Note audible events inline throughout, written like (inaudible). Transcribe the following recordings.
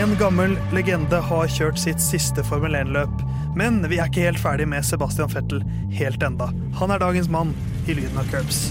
En gammel legende har kjørt sitt siste Formel 1-løp. Men vi er ikke helt ferdig med Sebastian Fettel helt enda. Han er dagens mann i lyden av curbs.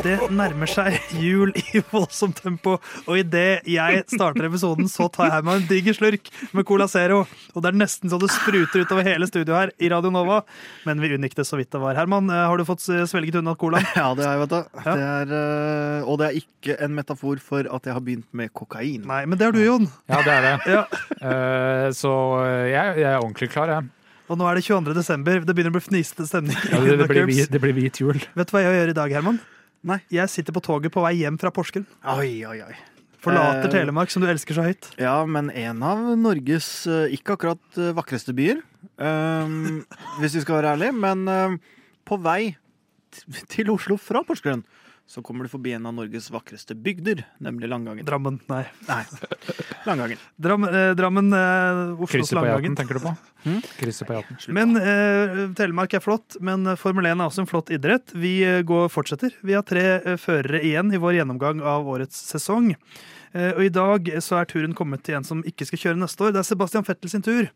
Det nærmer seg jul i voldsomt tempo, og idet jeg starter episoden, så tar jeg meg en diger slurk med Cola Zero. Og det er nesten så det spruter utover hele studioet her i Radio Nova, men vi unngikk det så vidt det var. Herman, eh, har du fått svelget unna cola? (laughs) Ja, det har jeg, vet du. Ja. Det er, øh, og det er ikke en metafor for at jeg har begynt med kokain. Nei, men det har du, Jon. Ja, det er det. Ja. Uh, så jeg, jeg er ordentlig klar, jeg. Og nå er det 22. desember. Det begynner å bli fnisete stemning. Ja, det, det, blir, det blir hvit jul. Vet du hva jeg gjør i dag, Herman? Nei. Jeg sitter på toget på vei hjem fra Porsgrunn. Oi, oi, oi. Forlater Eh, Telemark, som du elsker så høyt. Ja, men en av Norges øh, ikke akkurat øh, vakreste byer. Um, (laughs) hvis vi skal være ærlige. Men um, på vei til Oslo fra Porsgrunn så kommer du forbi en av Norges vakreste bygder, nemlig Langangen. Drammen, nei. Nei, Langangen. Dram, eh, Drammen, eh, Oslos Krysset på Langangen. Tenker du på? Hmm? Krysset på Jaten. Men eh, Telemark er flott, men eh, Formel 1 er også en flott idrett. Vi eh, går fortsetter. Vi har tre eh, førere igjen i vår gjennomgang av årets sesong. Eh, og i dag så er turen kommet til en som ikke skal kjøre neste år. Det er Sebastian Fettel sin tur.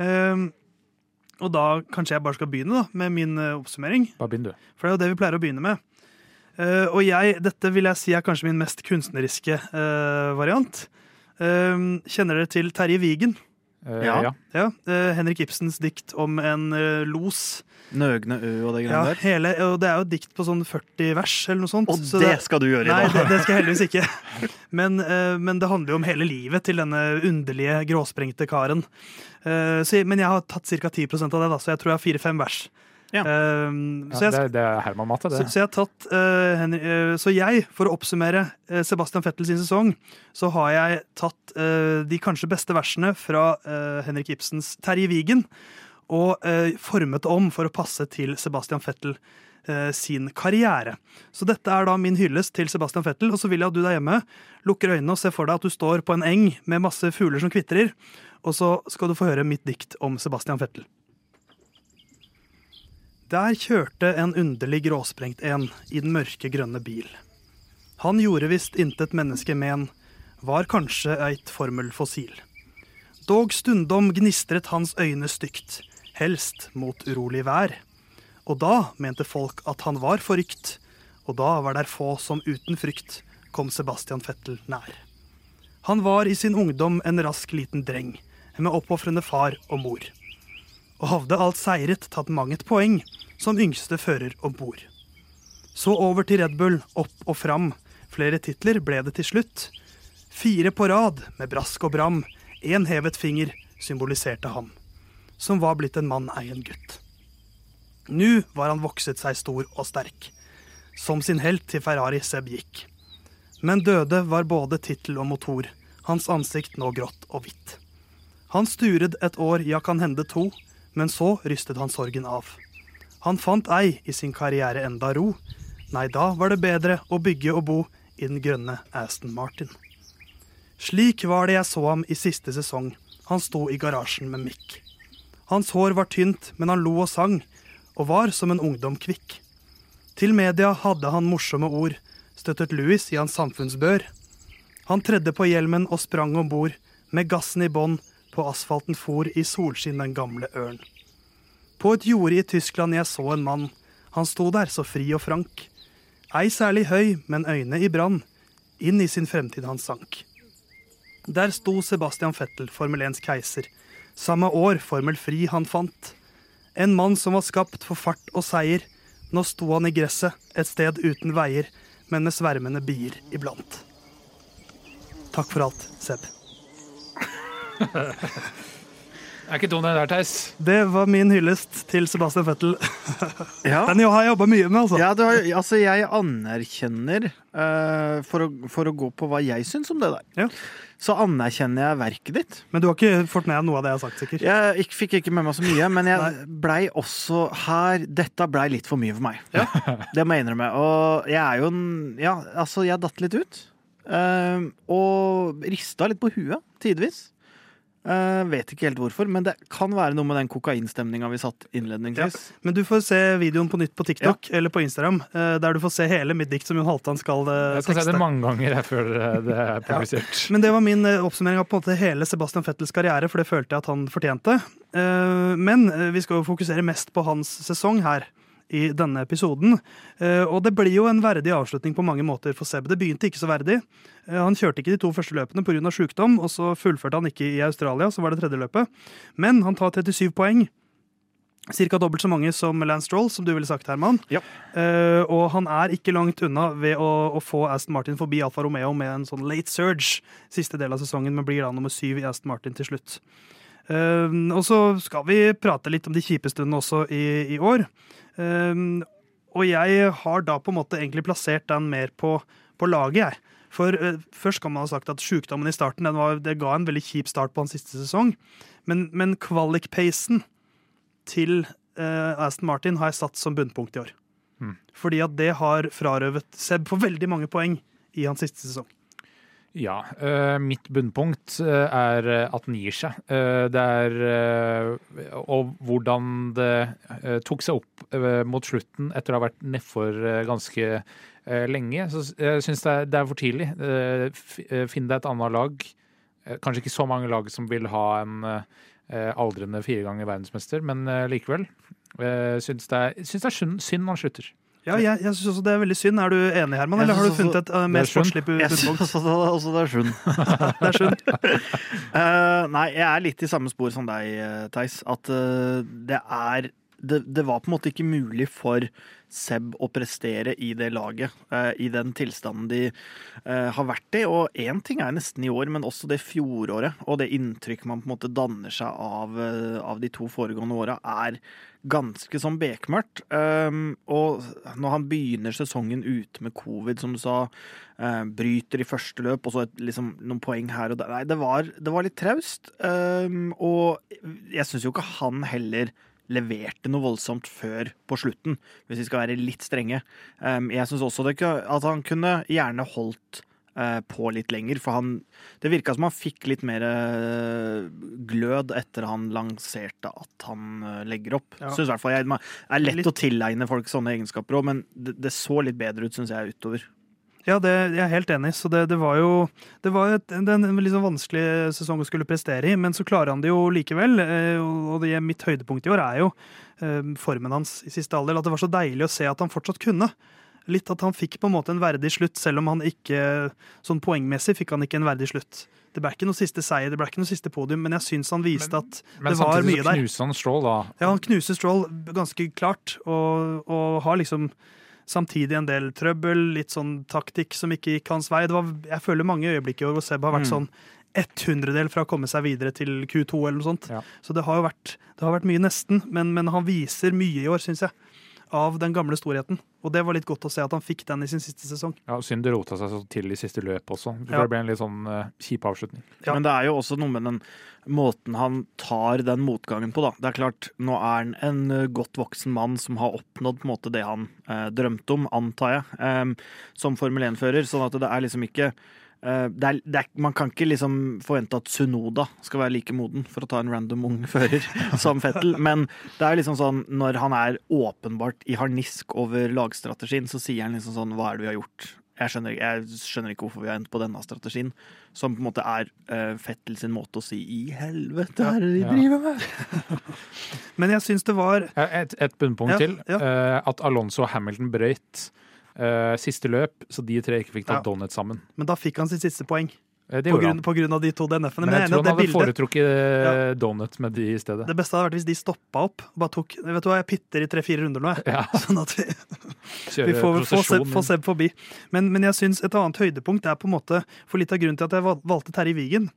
Eh, og da kanskje jeg bare skal begynne da, med min eh, oppsummering. Bare begynn, du. For det er jo det vi pleier å begynne med. Eh, og jeg, dette vil jeg si er kanskje min mest kunstneriske eh, variant. Eh, kjenner dere til Terje Vigen? Eh, Ja. ja. Ja, Henrik Ibsens dikt om en los. Nøgne ø og det Ja, der. hele, og det er jo et dikt på sånn 40 vers eller noe sånt. Og så det skal du gjøre i Nei, dag! det, det skal jeg heldigvis ikke. (laughs) Men, men det handler jo om hele livet til denne underlige, gråsprengte karen. Eh, så, men jeg har tatt ca. 10% av det, da, så jeg tror jeg har fire-fem vers. Ja. Eh, så jeg, det, det er Herman-matte, det. så jeg har tatt uh, Henry, uh, Så jeg, for å oppsummere uh, Sebastian Fettel sin sesong, så har jeg tatt de kanskje beste versene fra Henrik Ibsens Terje Vigen, og formet om for å passe til Sebastian Vettel eh, sin karriere. Så dette er da min hyllest til Sebastian Fettel. og så vil jeg at du der hjemme lukker øynene og ser for deg at du står på en eng med masse fugler som kvitrer, og så skal du få høre mitt dikt om Sebastian Vettel. Der kjørte en underlig gråsprengt en i den mørke grønne bil. Han gjorde visst intet menneske men, var kanskje eit formelfossil. Dog stundom gnistret hans øyne stygt, helst mot urolig vær. Og da mente folk at han var forrykt, og da var der få som uten frykt kom Sebastian Fettel nær. Han var i sin ungdom en rask liten dreng, med oppofrende far og mor og hadde alt seiret tatt manget poeng som yngste fører om bord. Så over til Red Bull, opp og fram. Flere titler ble det til slutt. Fire på rad med brask og bram. Én hevet finger symboliserte han, som var blitt en mann ei en gutt. Nå var han vokset seg stor og sterk, som sin helt til Ferrari Seb gikk. Men døde var både tittel og motor, hans ansikt nå grått og hvitt. Han stured et år, ja kan hende to, men så rystet han sorgen av. Han fant ei i sin karriere enda ro. Nei, da var det bedre å bygge og bo i den grønne Aston Martin. Slik var det jeg så ham i siste sesong. Han sto i garasjen med mikk. Hans hår var tynt, men han lo og sang, og var som en ungdom kvikk. Til media hadde han morsomme ord, støttet Louis i hans samfunnsbør. Han tredde på hjelmen og sprang om bord, med gassen i bånn, på asfalten for i solskinn den gamle ørn. På et jorde i Tyskland jeg så en mann, han sto der så fri og frank. Ei særlig høy, men øyne i brann, inn i sin fremtid han sank. Der sto Sebastian Fettel, Formel 1s keiser, samme år Formel Fri han fant. En mann som var skapt for fart og seier, nå sto han i gresset, et sted uten veier, men med svermende bier iblant. Takk for alt, Seb. (laughs) Er ikke dum den der, Theis. Det var min hyllest til Sebastian Fettel. Ja. (laughs) Den har jeg jobba mye med, altså. Ja, du har, altså jeg anerkjenner uh, for, å, for å gå på hva jeg syns om det der. Ja. Så anerkjenner jeg verket ditt. Men du har ikke fått med noe av det jeg har sagt, sikkert? Jeg ikke, fikk ikke med meg så mye, men jeg (laughs) blei også her Dette blei litt for mye for meg. (laughs) Det må jeg innrømme. Og jeg er jo en Ja, altså, jeg datt litt ut. Uh, og rista litt på huet, tidvis. Eh, vet ikke helt hvorfor, men det kan være noe med den kokainstemninga vi satt innledningsvis. Men du får se videoen på nytt på TikTok eller på Instagram, uh, der du får se hele mitt dikt som Jon Halvdan skal tekste. Jeg skal se det mange ganger jeg før eh, det er (laughs) publisert. Men det var min oppsummering av på en måte hele Sebastian Fettels karriere, for det følte jeg at han fortjente. Eh, Men vi skal jo fokusere mest på hans sesong her i denne episoden. Eh, Og det blir jo en verdig avslutning på mange måter for Seb. Det begynte ikke så verdig. Eh, Han kjørte ikke de to første løpene pga. sykdom, og så fullførte han ikke i Australia, så var det tredje løpet. Men han tar 37 poeng. Cirka dobbelt så mange som Lance Stroll, som du ville sagt, Herman. Ja. Uh, og han er ikke langt unna ved å, å få Aston Martin forbi Alfa Romeo med en sånn late surge siste del av sesongen, men blir da nummer syv i Aston Martin til slutt. Uh, og så skal vi prate litt om de kjipe stundene også i, i år. Eh, og jeg har da på en måte egentlig plassert den mer på, på laget, jeg. For uh, først kan man ha sagt at sykdommen i starten den var, det ga en veldig kjip start på hans siste sesong. Men, men kvalik-pacen til uh, Aston Martin har jeg satt som bunnpunkt i år. Mm. Fordi at det har frarøvet Seb for veldig mange poeng i hans siste sesong. Ja. eh, mitt bunnpunkt eh, er at den gir seg. Eh, det er Og hvordan det tok seg opp mot slutten etter å ha vært nedfor ganske lenge. Så jeg syns det, er- for tidlig. Finn deg et annet lag. Kanskje ikke så mange lag som vil ha en aldrende fire ganger verdensmester, men likevel. Syns det er, synd, han slutter. Ja, jeg, jeg synes også det er veldig synd. Er du enig, Herman, eller har du funnet et uh, mer er sportslig bu- bunnpunkt? også, også det er synd. (laughs) Det er synd. uh, (laughs) nei, jeg er litt i samme spor som deg, eh, Theis. At uh, det er det, det var på en måte ikke mulig for Seb å prestere i det laget, eh, i den tilstanden de eh, har vært i. Og én ting er nesten i år, men også det fjoråret og det inntrykk man på en måte danner seg av, eh, av de to foregående åra, er ganske sånn bekmørkt. Um, og når han begynner sesongen ute med covid, som du sa, eh, bryter i første løp, og så et, liksom, noen poeng her og der Nei, det var, det var litt traust. Um, og jeg syns jo ikke han heller leverte noe voldsomt før på slutten, hvis vi skal være litt strenge. Um, jeg syns også det, at han kunne gjerne holdt eh, på litt lenger, for han Det virka som han fikk litt mer eh, glød etter han lanserte at han eh, legger opp. Ja. Synes i hvert fall jeg, Det er lett Litt- å tilegne folk sånne egenskaper òg, men det, det så litt bedre ut, syns jeg, utover. Ja, det, jeg er helt enig. Så det, det var jo det var et, det en sånn vanskelig sesong å skulle prestere i, men så klarer han det jo likevel. eh, Og det, mitt høydepunkt i år er jo eh, formen hans i siste alder. At det var så deilig å se at han fortsatt kunne. Litt at han fikk på en måte en verdig slutt, selv om han ikke sånn poengmessig fikk han ikke en verdig slutt. Det ble ikke noe siste seier, det ble ikke noe siste podium, men jeg syns han viste at Men det var mye der. Men samtidig knuser han Stroll, da. Ja, han knuser Stroll ganske klart, og, og har liksom samtidig en del trøbbel, litt sånn taktikk som ikke gikk hans vei. Det var, jeg føler mange øyeblikk i år hvor Seb har vært Mm. sånn ett hundredel fra å komme seg videre til Q2 eller noe sånt. Ja. Så det har jo vært, det har vært mye nesten, men, men han viser mye i år, syns jeg. Av den gamle storheten. Og det var litt godt å se at han fikk den i sin siste sesong. Ja, Synd det rota seg så til i siste løp også. Ja. Det ble en litt sånn uh, kjip avslutning. Ja. Men det er jo også noe med den måten han tar den motgangen på, da. Det er klart, nå er han en eh, godt voksen mann som har oppnådd på en måte det han eh, drømte om, antar jeg, em, som Formel 1-fører. Sånn at det er liksom ikke eh, det er, det er, Man kan ikke liksom forvente at Sunoda skal være like moden, for å ta en random ung fører, (laughs) som Fettel. Men det er liksom sånn, når han er åpenbart i harnisk over lagstrategien, så sier han liksom sånn Hva er det vi har gjort? Jeg skjønner, jeg skjønner ikke hvorfor vi har endt på denne strategien. Som på en måte er uh, Fettel sin måte å si 'i helvete, hva er det de driver med'? (laughs) Men jeg syns det var Eh, Et, et bunnpunkt Ja, til. ja. Uh, at Alonso og Hamilton brøyt eh, siste løp, så de tre ikke fikk tatt Ja. donut sammen. Men da fikk han sitt siste poeng. Eh, det På grunn, på grunn av de to DNF-ene. Men Men, jeg tror han hadde bildet foretrukket ja. donut med de i stedet. Det beste hadde vært hvis de stoppa opp. og Bare tok, vet du hva, Jeg pitter i tre-fire runder nå, jeg. Ja, (laughs) Sånn at vi, (laughs) vi får få Seb forbi. Men, men jeg syns et annet høydepunkt er på en måte For litt av grunnen til at jeg valgte Terje Vigen,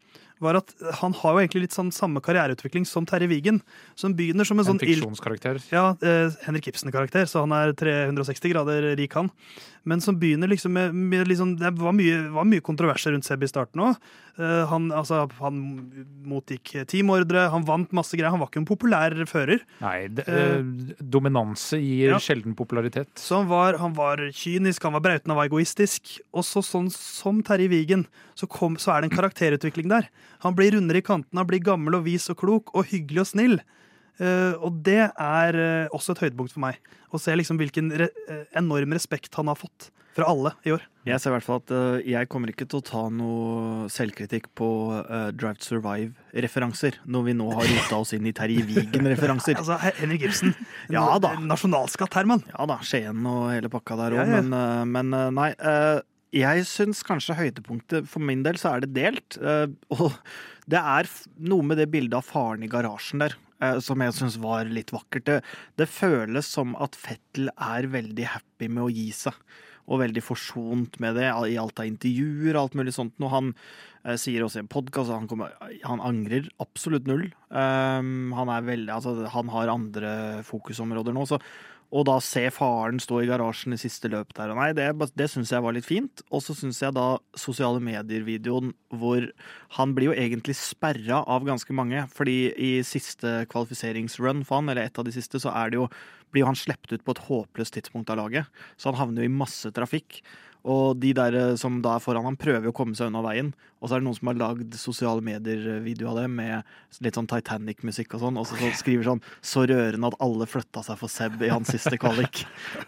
var at han har jo egentlig litt sånn samme karriereutvikling som Terje Vigen. Som begynner som en En sånn fiksjonskarakter. Ja, eh, Henrik Ibsen-karakter, så han er 360 grader rik, han. Men som begynner liksom med, med liksom, Det var mye, var mye kontroverser rundt Seb i starten òg. Eh, han, altså, han motgikk teamordre, han vant masse greier. Han var ikke en populær fører. Nei, det, eh, dominanse gir Ja. sjelden popularitet. Så han var, han var kynisk, han var brauten, han var egoistisk. Og så sånn som Terje Vigen, så, kom, så er det en karakterutvikling der. Han blir rundere i kantene, han blir gammel og vis og klok og hyggelig og snill. Uh, og det er uh, også et høydepunkt for meg. Å se liksom hvilken re eh, enorm respekt han har fått fra alle i år. Jeg ser i hvert fall at uh, jeg kommer ikke til å ta noe selvkritikk på Drive to Survive-referanser, når vi nå har rota oss inn i Terje Wigen-referanser. Altså, Henrik Ibsen. (laughs) Ja da. Nasjonalskatt, Herman. Ja da, Skien og hele pakka der òg, Ja, ja. men, men nei. Jeg syns kanskje høydepunktet For min del så er det delt. eh, Og det er noe med det bildet av faren i garasjen der. eh, Som jeg syns var litt vakkert. Det, det føles som at Fettel er veldig happy med å gi seg. Og veldig forsont med det i alt av intervjuer og alt mulig sånt. Og han eh, sier også i en podkast at han, kommer- han angrer absolutt null. Um, han veldig Altså, han har andre fokusområder nå, så og da se faren stå i garasjen i siste løp der. Nei, det, det syns jeg var litt fint. Og så syns jeg da sosiale medier-videoen hvor han blir jo egentlig sperra av ganske mange. Fordi i siste kvalifiseringsrun for han, eller et av de siste, så er det jo, blir han sluppet ut på et håpløst tidspunkt av laget. Så han havner jo i masse trafikk. Og de der eh, som da er foran han, prøver å komme seg unna veien. Og så er det noen som har lagd sosiale medier-video av det med litt sånn Titanic-musikk og sånn. Og så, så skriver sånn 'så rørende at alle flytta seg for Seb i hans siste kvalik'.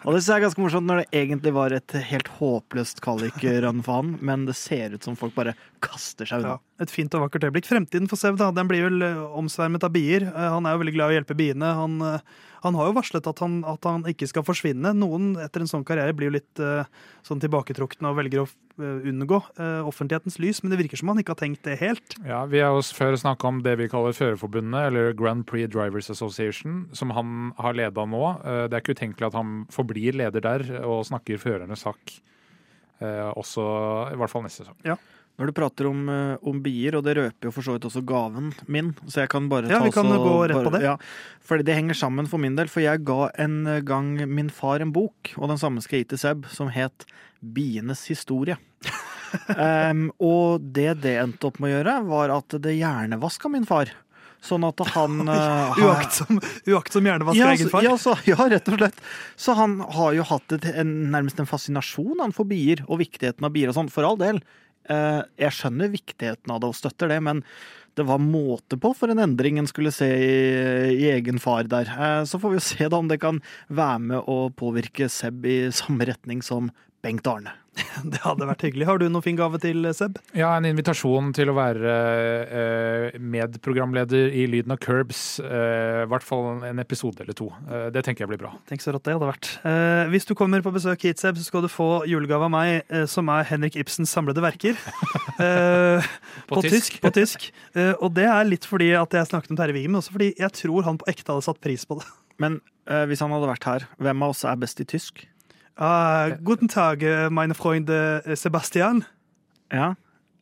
og det synes jeg er ganske morsomt når det egentlig var et helt håpløst kvalik-run for han, men det ser ut som folk bare kaster seg unna. Ja, et fint og vakkert øyeblikk. Fremtiden for Sev da, den blir vel eh, omsvermet av bier. Eh, Han er jo veldig glad i å hjelpe biene. Han, eh, han har jo varslet at han, at han ikke skal forsvinne. Noen etter en sånn karriere blir jo litt sånn tilbaketrukne og velger å unngå offentlighetens lys, men det virker som han ikke har tenkt det helt. Ja, Vi har jo før snakka om det vi kaller Førerforbundet, eller Grand Prix Drivers Association, som han har leda nå. Det er ikke utenkelig at han forblir leder der og snakker førernes sak også, i hvert fall neste sesong. Når du prater om, eh, om bier, og det røper jo for så vidt også gaven min, så jeg kan bare ta Ja, vi kan så- gå rett bare, på det. Ja, fordi det henger sammen for min del, for jeg ga en gang min far en bok, og den samme skal jeg gi til Seb, som het Bienes historie. (laughs) um, og det det endte opp med å gjøre, var at det hjernevaska min far. Sånn at han har- Uaktsom, uaktsom hjernevask ja, egen far. ja, så, ja, rett og slett. Så han har jo hatt et, en, nærmest en fascinasjon han, for bier, og viktigheten av bier og sånn. For all del. Eh, jeg skjønner viktigheten av det og støtter det, men det var måte på for en endring en skulle se i, i egen far der. Eh, så får vi se da om det kan være med å påvirke Seb i samme retning som Bengt Arne. (laughs) Det hadde vært hyggelig. Har du noen fin gave til Seb? Ja, en invitasjon til å være eh, medprogramleder i Lyden av Curbs. eh, I hvert fall en episode eller to. Eh, det tenker jeg blir bra. Tenk så rått det hadde vært. Eh, hvis du kommer på besøk hit, Seb, så skal du få julegave av meg, som er Henrik Ibsens samlede verker. (laughs) på, på, tysk. På tysk. Eh, og det er litt fordi at jeg snakket om Terje Wiggen, men også fordi jeg tror han på ekte hadde satt pris på det. Men eh, hvis han hadde vært her, hvem av oss er best i tysk? Ah, guten Tag, eh, meine Freunde eh, Sebastian. Ja.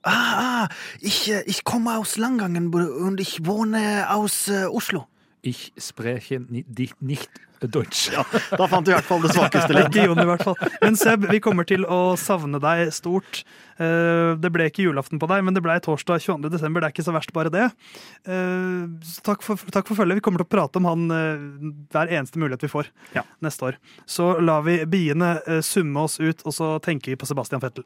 Ah, ich, äh, ich komme aus Langangen und ich wohne aus äh, Oslo. Ich spreche ni- nicht Deutsch. Ja, da fant du i hvert fall det svakeste (laughs) fall. Men Seb, vi kommer til å savne deg stort. Eh, Det ble ikke julaften på deg, men det ble torsdag 22. desember. Det er ikke så verst, bare det. Eh, Takk for, takk for følget. Vi kommer til å prate om han eh, hver eneste mulighet vi får Ja. neste år. Så lar vi biene summe oss ut, og så tenker vi på Sebastian Fettel.